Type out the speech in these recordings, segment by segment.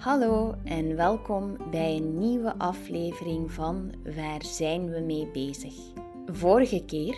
Hallo en welkom bij een nieuwe aflevering van Waar zijn we mee bezig? Vorige keer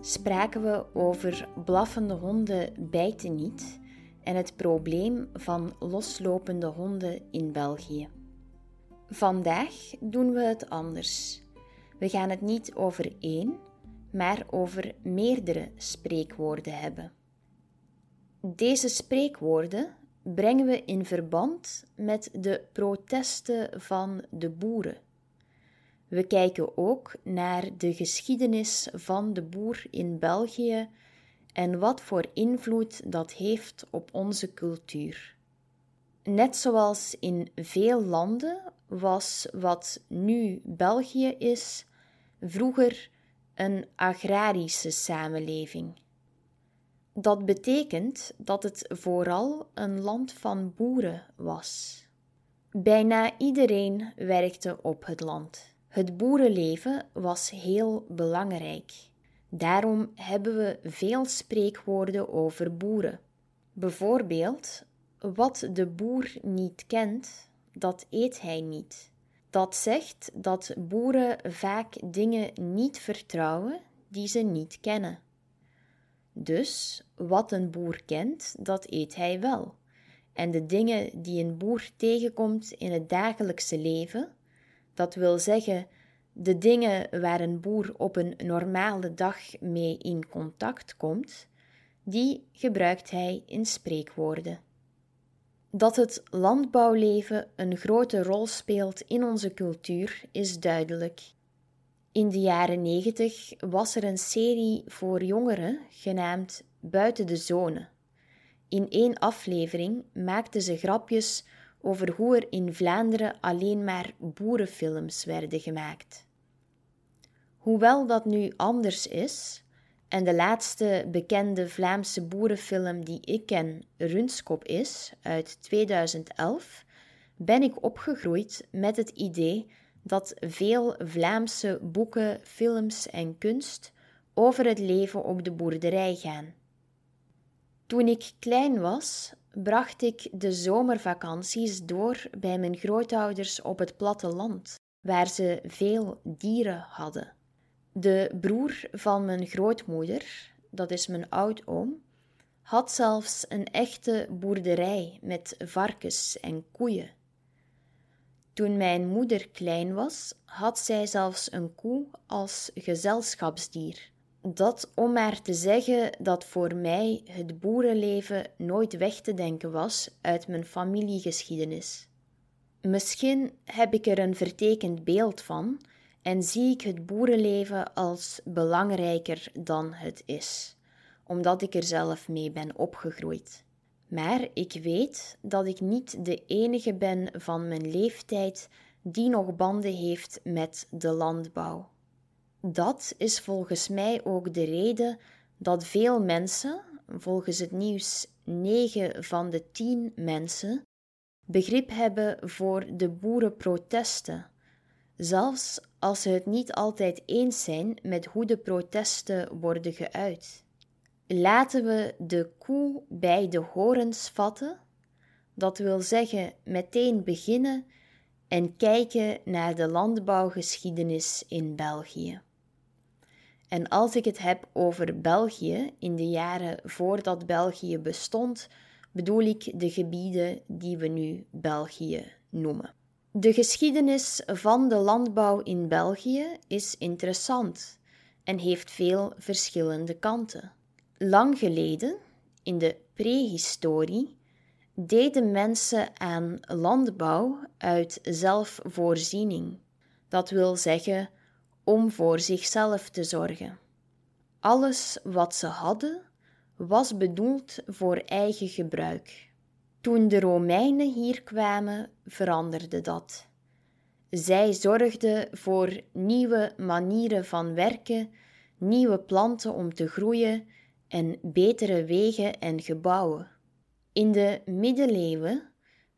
spraken we over blaffende honden bijten niet en het probleem van loslopende honden in België. Vandaag doen we het anders. We gaan het niet over één, maar over meerdere spreekwoorden hebben. Deze spreekwoorden brengen we in verband met de protesten van de boeren. We kijken ook naar de geschiedenis van de boer in België en wat voor invloed dat heeft op onze cultuur. Net zoals in veel landen was wat nu België is, vroeger een agrarische samenleving. Dat betekent dat het vooral een land van boeren was. Bijna iedereen werkte op het land. Het boerenleven was heel belangrijk. Daarom hebben we veel spreekwoorden over boeren. Bijvoorbeeld, wat de boer niet kent, dat eet hij niet. Dat zegt dat boeren vaak dingen niet vertrouwen die ze niet kennen. Dus wat een boer kent, dat eet hij wel. En de dingen die een boer tegenkomt in het dagelijkse leven, dat wil zeggen de dingen waar een boer op een normale dag mee in contact komt, die gebruikt hij in spreekwoorden. Dat het landbouwleven een grote rol speelt in onze cultuur is duidelijk. In de jaren negentig was er een serie voor jongeren genaamd Buiten de Zone. In één aflevering maakten ze grapjes over hoe er in Vlaanderen alleen maar boerenfilms werden gemaakt. Hoewel dat nu anders is, en de laatste bekende Vlaamse boerenfilm die ik ken Runskop is, uit 2011, ben ik opgegroeid met het idee dat veel Vlaamse boeken, films en kunst over het leven op de boerderij gaan. Toen ik klein was, bracht ik de zomervakanties door bij mijn grootouders op het platteland, waar ze veel dieren hadden. De broer van mijn grootmoeder, dat is mijn oudoom, had zelfs een echte boerderij met varkens en koeien. Toen mijn moeder klein was, had zij zelfs een koe als gezelschapsdier. Dat om maar te zeggen dat voor mij het boerenleven nooit weg te denken was uit mijn familiegeschiedenis. Misschien heb ik er een vertekend beeld van en zie ik het boerenleven als belangrijker dan het is, omdat ik er zelf mee ben opgegroeid. Maar ik weet dat ik niet de enige ben van mijn leeftijd die nog banden heeft met de landbouw. Dat is volgens mij ook de reden dat veel mensen, volgens het nieuws 9 van de 10 mensen, begrip hebben voor de boerenprotesten, zelfs als ze het niet altijd eens zijn met hoe de protesten worden geuit. Laten we de koe bij de horens vatten, dat wil zeggen meteen beginnen en kijken naar de landbouwgeschiedenis in België. En als ik het heb over België in de jaren voordat België bestond, bedoel ik de gebieden die we nu België noemen. De geschiedenis van de landbouw in België is interessant en heeft veel verschillende kanten. Lang geleden, in de prehistorie, deden mensen aan landbouw uit zelfvoorziening. Dat wil zeggen om voor zichzelf te zorgen. Alles wat ze hadden was bedoeld voor eigen gebruik. Toen de Romeinen hier kwamen, veranderde dat. Zij zorgden voor nieuwe manieren van werken, nieuwe planten om te groeien en betere wegen en gebouwen. In de middeleeuwen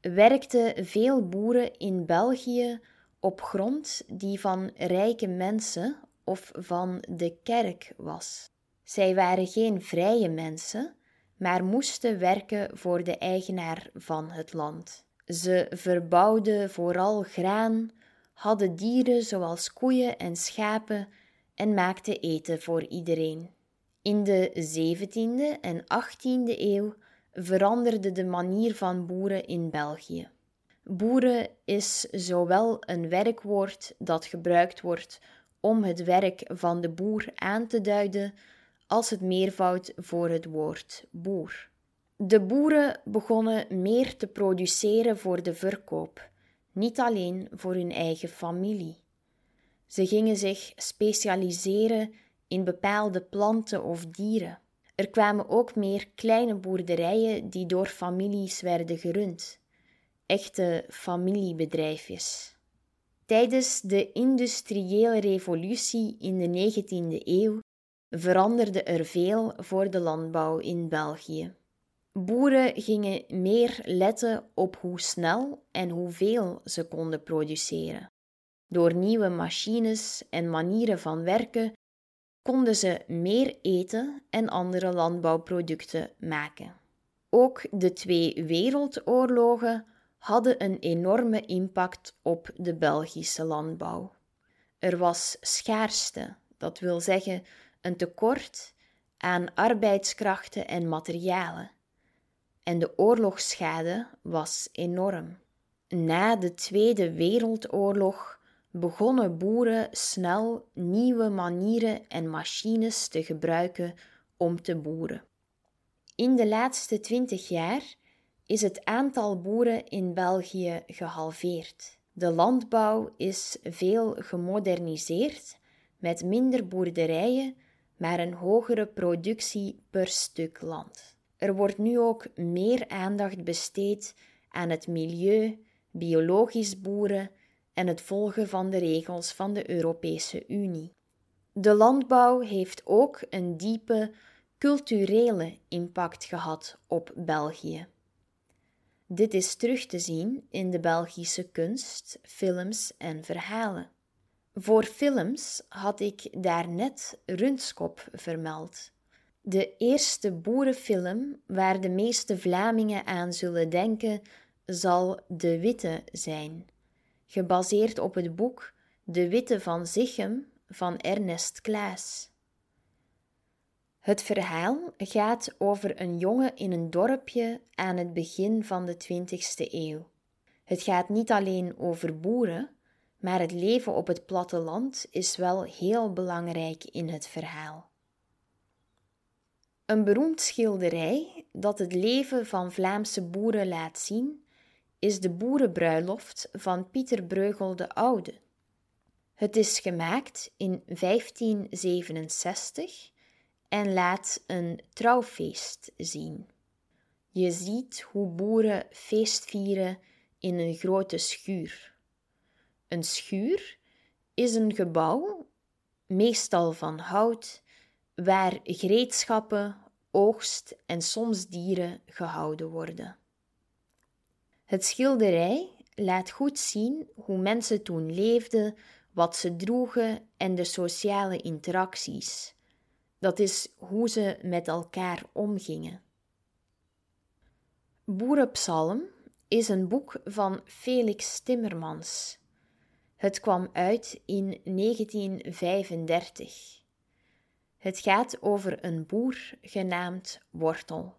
werkten veel boeren in België op grond die van rijke mensen of van de kerk was. Zij waren geen vrije mensen, maar moesten werken voor de eigenaar van het land. Ze verbouwden vooral graan, hadden dieren zoals koeien en schapen en maakten eten voor iedereen. In de 17e en 18e eeuw veranderde de manier van boeren in België. Boeren is zowel een werkwoord dat gebruikt wordt om het werk van de boer aan te duiden, als het meervoud voor het woord boer. De boeren begonnen meer te produceren voor de verkoop, niet alleen voor hun eigen familie. Ze gingen zich specialiseren in bepaalde planten of dieren. Er kwamen ook meer kleine boerderijen die door families werden gerund, echte familiebedrijfjes. Tijdens de industriële revolutie in de 19e eeuw veranderde er veel voor de landbouw in België. Boeren gingen meer letten op hoe snel en hoeveel ze konden produceren. Door nieuwe machines en manieren van werken konden ze meer eten en andere landbouwproducten maken. Ook de twee wereldoorlogen hadden een enorme impact op de Belgische landbouw. Er was schaarste, dat wil zeggen een tekort aan arbeidskrachten en materialen. En de oorlogsschade was enorm. Na de Tweede Wereldoorlog begonnen boeren snel nieuwe manieren en machines te gebruiken om te boeren. In de laatste twintig jaar is het aantal boeren in België gehalveerd. De landbouw is veel gemoderniseerd, met minder boerderijen, maar een hogere productie per stuk land. Er wordt nu ook meer aandacht besteed aan het milieu, biologisch boeren en het volgen van de regels van de Europese Unie. De landbouw heeft ook een diepe culturele impact gehad op België. Dit is terug te zien in de Belgische kunst, films en verhalen. Voor films had ik daarnet Rundskop vermeld. De eerste boerenfilm waar de meeste Vlamingen aan zullen denken, zal De Witte zijn, gebaseerd op het boek De Witte van Zichem van Ernest Klaas. Het verhaal gaat over een jongen in een dorpje aan het begin van de 20ste eeuw. Het gaat niet alleen over boeren, maar het leven op het platteland is wel heel belangrijk in het verhaal. Een beroemd schilderij dat het leven van Vlaamse boeren laat zien, is de Boerenbruiloft van Pieter Breugel de Oude. Het is gemaakt in 1567 en laat een trouwfeest zien. Je ziet hoe boeren feest vieren in een grote schuur. Een schuur is een gebouw, meestal van hout, waar gereedschappen, oogst en soms dieren gehouden worden. Het schilderij laat goed zien hoe mensen toen leefden, wat ze droegen en de sociale interacties. Dat is hoe ze met elkaar omgingen. Boerenpsalm is een boek van Felix Timmermans. Het kwam uit in 1935. Het gaat over een boer genaamd Wortel.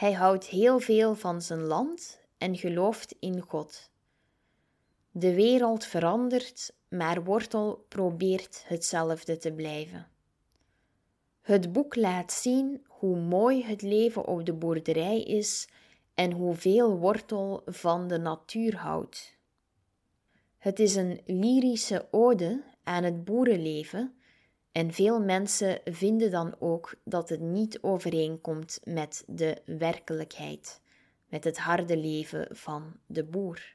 Hij houdt heel veel van zijn land en gelooft in God. De wereld verandert, maar Wortel probeert hetzelfde te blijven. Het boek laat zien hoe mooi het leven op de boerderij is en hoeveel Wortel van de natuur houdt. Het is een lyrische ode aan het boerenleven en veel mensen vinden dan ook dat het niet overeenkomt met de werkelijkheid, met het harde leven van de boer.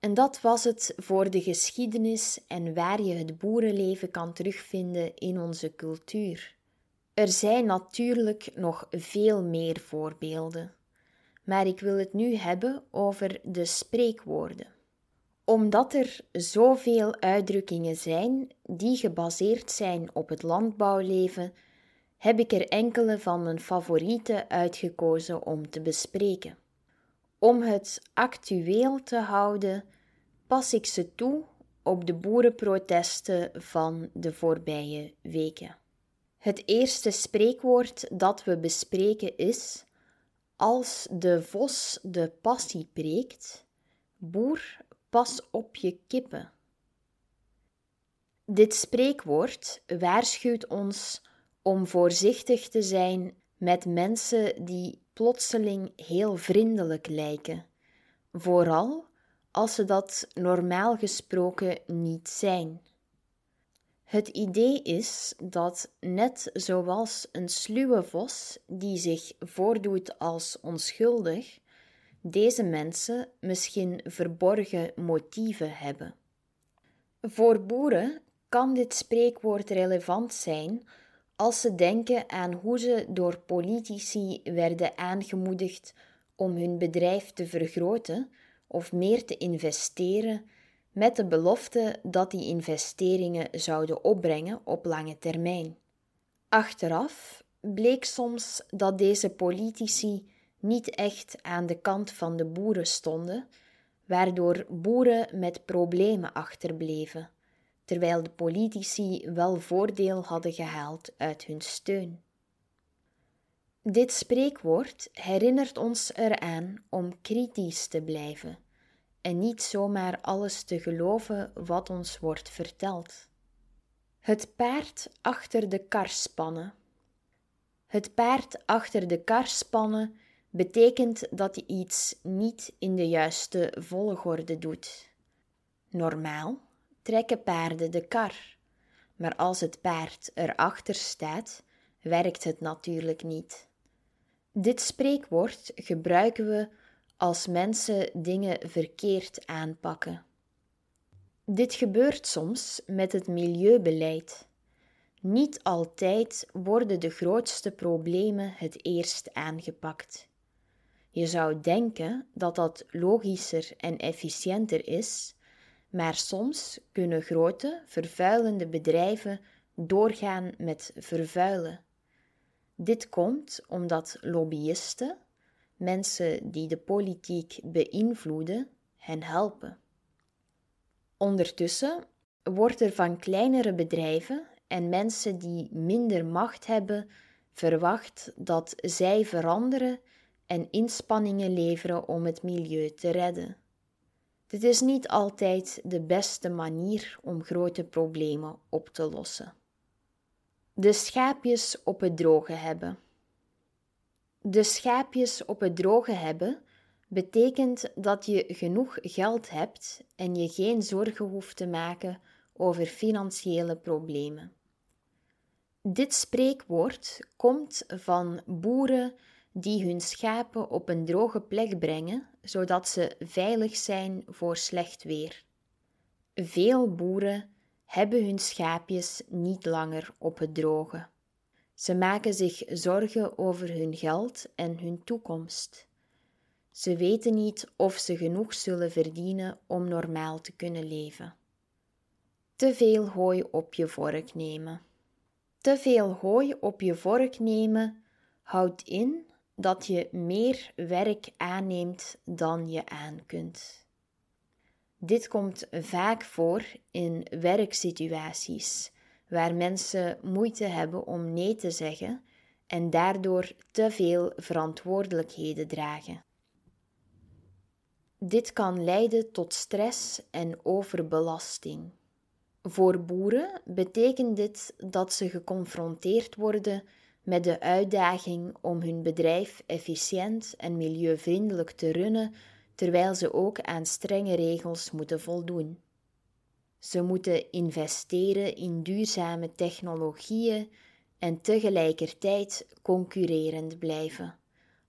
En dat was het voor de geschiedenis en waar je het boerenleven kan terugvinden in onze cultuur. Er zijn natuurlijk nog veel meer voorbeelden, maar ik wil het nu hebben over de spreekwoorden omdat er zoveel uitdrukkingen zijn die gebaseerd zijn op het landbouwleven, heb ik er enkele van mijn favorieten uitgekozen om te bespreken. Om het actueel te houden, pas ik ze toe op de boerenprotesten van de voorbije weken. Het eerste spreekwoord dat we bespreken is: Als de vos de passie preekt, boer, pas op je kippen. Dit spreekwoord waarschuwt ons om voorzichtig te zijn met mensen die plotseling heel vriendelijk lijken, vooral als ze dat normaal gesproken niet zijn. Het idee is dat, net zoals een sluwe vos die zich voordoet als onschuldig, deze mensen misschien verborgen motieven hebben. Voor boeren kan dit spreekwoord relevant zijn als ze denken aan hoe ze door politici werden aangemoedigd om hun bedrijf te vergroten of meer te investeren, met de belofte dat die investeringen zouden opbrengen op lange termijn. Achteraf bleek soms dat deze politici niet echt aan de kant van de boeren stonden, waardoor boeren met problemen achterbleven terwijl de politici wel voordeel hadden gehaald uit hun steun. Dit spreekwoord herinnert ons eraan om kritisch te blijven en niet zomaar alles te geloven wat ons wordt verteld. Het paard achter de kar spannen. Het paard achter de kar spannen betekent dat je iets niet in de juiste volgorde doet. Normaal trekken paarden de kar. Maar als het paard erachter staat, werkt het natuurlijk niet. Dit spreekwoord gebruiken we als mensen dingen verkeerd aanpakken. Dit gebeurt soms met het milieubeleid. Niet altijd worden de grootste problemen het eerst aangepakt. Je zou denken dat dat logischer en efficiënter is maar soms kunnen grote, vervuilende bedrijven doorgaan met vervuilen. Dit komt omdat lobbyisten, mensen die de politiek beïnvloeden, hen helpen. Ondertussen wordt er van kleinere bedrijven en mensen die minder macht hebben verwacht dat zij veranderen en inspanningen leveren om het milieu te redden. Dit is niet altijd de beste manier om grote problemen op te lossen. De schaapjes op het droge hebben. De schaapjes op het droge hebben betekent dat je genoeg geld hebt en je geen zorgen hoeft te maken over financiële problemen. Dit spreekwoord komt van boeren die hun schapen op een droge plek brengen, zodat ze veilig zijn voor slecht weer. Veel boeren hebben hun schaapjes niet langer op het droge. Ze maken zich zorgen over hun geld en hun toekomst. Ze weten niet of ze genoeg zullen verdienen om normaal te kunnen leven. Te veel hooi op je vork nemen. Te veel hooi op je vork nemen houdt in dat je meer werk aanneemt dan je aan kunt. Dit komt vaak voor in werksituaties waar mensen moeite hebben om nee te zeggen en daardoor te veel verantwoordelijkheden dragen. Dit kan leiden tot stress en overbelasting. Voor boeren betekent dit dat ze geconfronteerd worden met de uitdaging om hun bedrijf efficiënt en milieuvriendelijk te runnen, terwijl ze ook aan strenge regels moeten voldoen. Ze moeten investeren in duurzame technologieën en tegelijkertijd concurrerend blijven,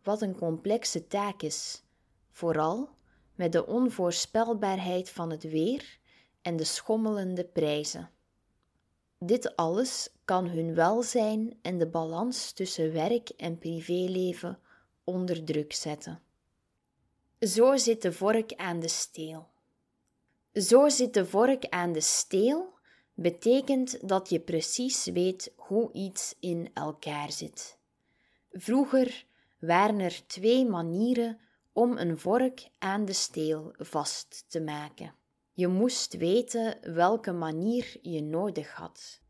wat een complexe taak is, vooral met de onvoorspelbaarheid van het weer en de schommelende prijzen. Dit alles kan hun welzijn en de balans tussen werk en privéleven onder druk zetten. Zo zit de vork aan de steel. Zo zit de vork aan de steel betekent dat je precies weet hoe iets in elkaar zit. Vroeger waren er twee manieren om een vork aan de steel vast te maken. Je moest weten welke manier je nodig had.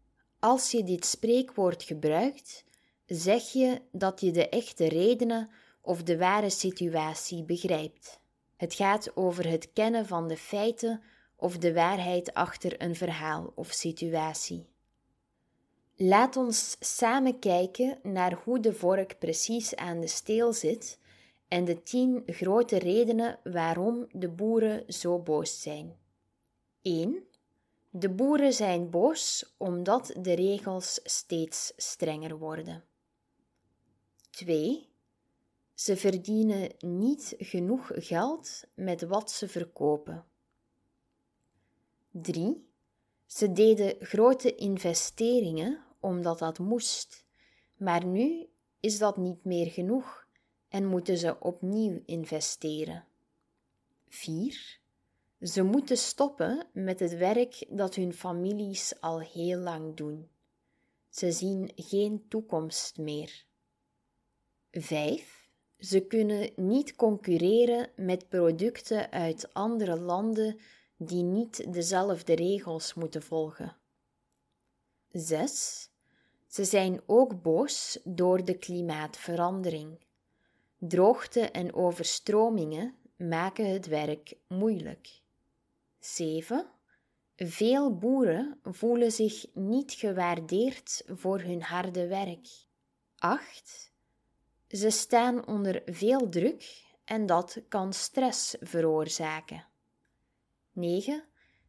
Als je dit spreekwoord gebruikt, zeg je dat je de echte redenen of de ware situatie begrijpt. Het gaat over het kennen van de feiten of de waarheid achter een verhaal of situatie. Laat ons samen kijken naar hoe de vork precies aan de steel zit en de tien grote redenen waarom de boeren zo boos zijn. 1. De boeren zijn boos omdat de regels steeds strenger worden. 2. Ze verdienen niet genoeg geld met wat ze verkopen. 3. Ze deden grote investeringen omdat dat moest, maar nu is dat niet meer genoeg en moeten ze opnieuw investeren. 4. Ze moeten stoppen met het werk dat hun families al heel lang doen. Ze zien geen toekomst meer. 5. Ze kunnen niet concurreren met producten uit andere landen die niet dezelfde regels moeten volgen. 6. Ze zijn ook boos door de klimaatverandering. Droogte en overstromingen maken het werk moeilijk. 7. Veel boeren voelen zich niet gewaardeerd voor hun harde werk. 8. Ze staan onder veel druk en dat kan stress veroorzaken. 9.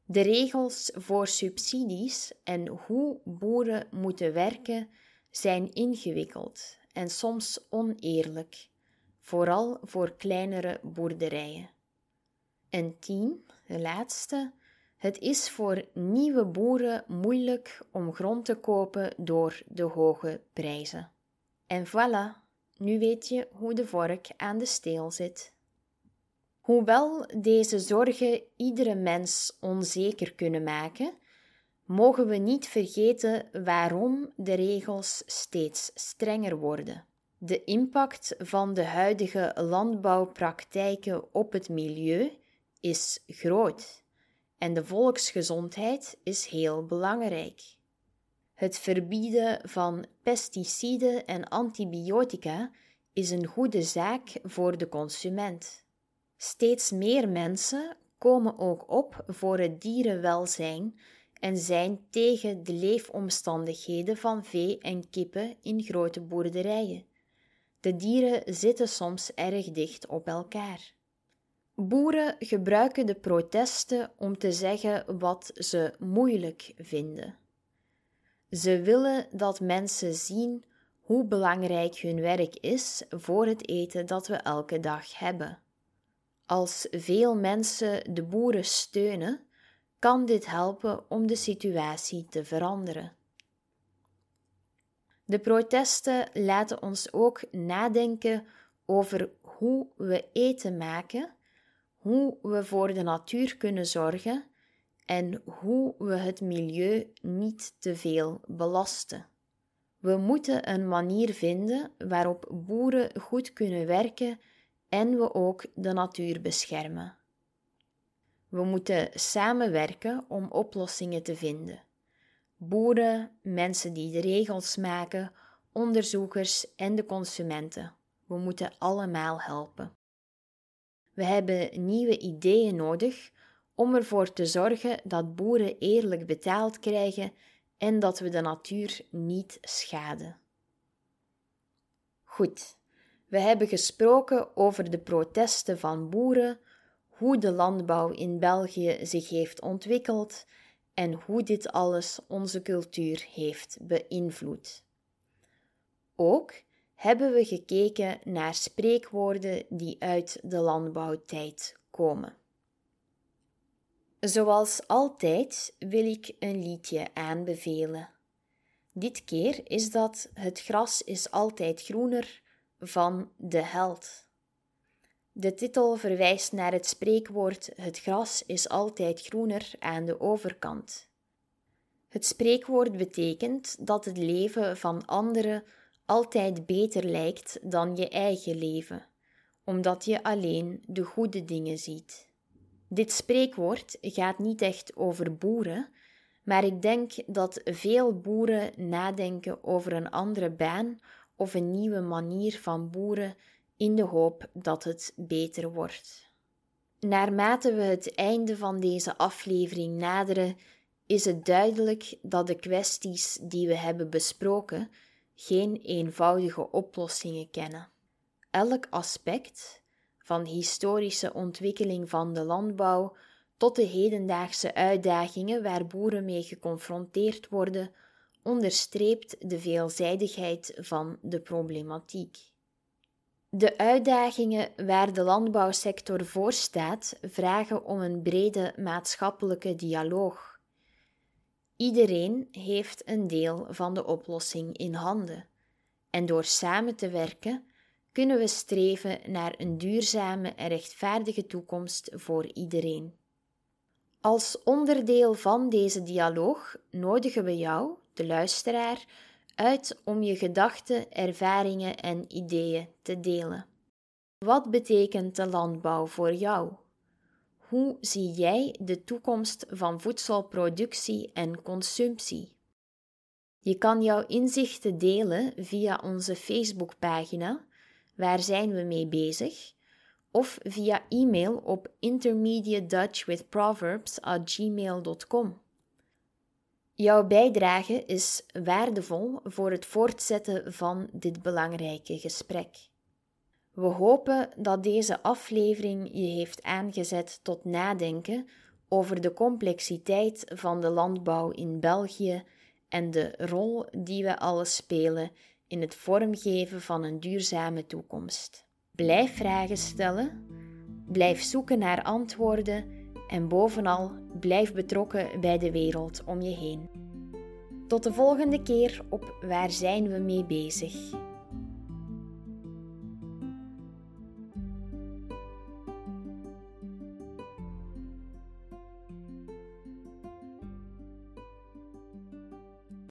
De regels voor subsidies en hoe boeren moeten werken zijn ingewikkeld en soms oneerlijk, vooral voor kleinere boerderijen. En 10 de laatste. Het is voor nieuwe boeren moeilijk om grond te kopen door de hoge prijzen. En voilà, nu weet je hoe de vork aan de steel zit. Hoewel deze zorgen iedere mens onzeker kunnen maken, mogen we niet vergeten waarom de regels steeds strenger worden. De impact van de huidige landbouwpraktijken op het milieu is groot en de volksgezondheid is heel belangrijk. Het verbieden van pesticiden en antibiotica is een goede zaak voor de consument. Steeds meer mensen komen ook op voor het dierenwelzijn en zijn tegen de leefomstandigheden van vee en kippen in grote boerderijen. De dieren zitten soms erg dicht op elkaar. Boeren gebruiken de protesten om te zeggen wat ze moeilijk vinden. Ze willen dat mensen zien hoe belangrijk hun werk is voor het eten dat we elke dag hebben. Als veel mensen de boeren steunen, kan dit helpen om de situatie te veranderen. De protesten laten ons ook nadenken over hoe we eten maken hoe we voor de natuur kunnen zorgen en hoe we het milieu niet te veel belasten. We moeten een manier vinden waarop boeren goed kunnen werken en we ook de natuur beschermen. We moeten samenwerken om oplossingen te vinden. Boeren, mensen die de regels maken, onderzoekers en de consumenten. We moeten allemaal helpen. We hebben nieuwe ideeën nodig om ervoor te zorgen dat boeren eerlijk betaald krijgen en dat we de natuur niet schaden. Goed, we hebben gesproken over de protesten van boeren, hoe de landbouw in België zich heeft ontwikkeld en hoe dit alles onze cultuur heeft beïnvloed. Ook hebben we gekeken naar spreekwoorden die uit de landbouwtijd komen. Zoals altijd wil ik een liedje aanbevelen. Dit keer is dat Het gras is altijd groener van De Held. De titel verwijst naar het spreekwoord Het gras is altijd groener aan de overkant. Het spreekwoord betekent dat het leven van anderen altijd beter lijkt dan je eigen leven, omdat je alleen de goede dingen ziet. Dit spreekwoord gaat niet echt over boeren, maar ik denk dat veel boeren nadenken over een andere baan of een nieuwe manier van boeren in de hoop dat het beter wordt. Naarmate we het einde van deze aflevering naderen, is het duidelijk dat de kwesties die we hebben besproken geen eenvoudige oplossingen kennen. Elk aspect, van historische ontwikkeling van de landbouw tot de hedendaagse uitdagingen waar boeren mee geconfronteerd worden, onderstreept de veelzijdigheid van de problematiek. De uitdagingen waar de landbouwsector voor staat vragen om een brede maatschappelijke dialoog. Iedereen heeft een deel van de oplossing in handen, en door samen te werken kunnen we streven naar een duurzame en rechtvaardige toekomst voor iedereen. Als onderdeel van deze dialoog nodigen we jou, de luisteraar, uit om je gedachten, ervaringen en ideeën te delen. Wat betekent de landbouw voor jou? Hoe zie jij de toekomst van voedselproductie en consumptie? Je kan jouw inzichten delen via onze Facebookpagina, waar zijn we mee bezig, of via e-mail op intermediatedutchwithproverbs@gmail.com. Jouw bijdrage is waardevol voor het voortzetten van dit belangrijke gesprek. We hopen dat deze aflevering je heeft aangezet tot nadenken over de complexiteit van de landbouw in België en de rol die we alle spelen in het vormgeven van een duurzame toekomst. Blijf vragen stellen, blijf zoeken naar antwoorden en bovenal blijf betrokken bij de wereld om je heen. Tot de volgende keer op Waar zijn we mee bezig?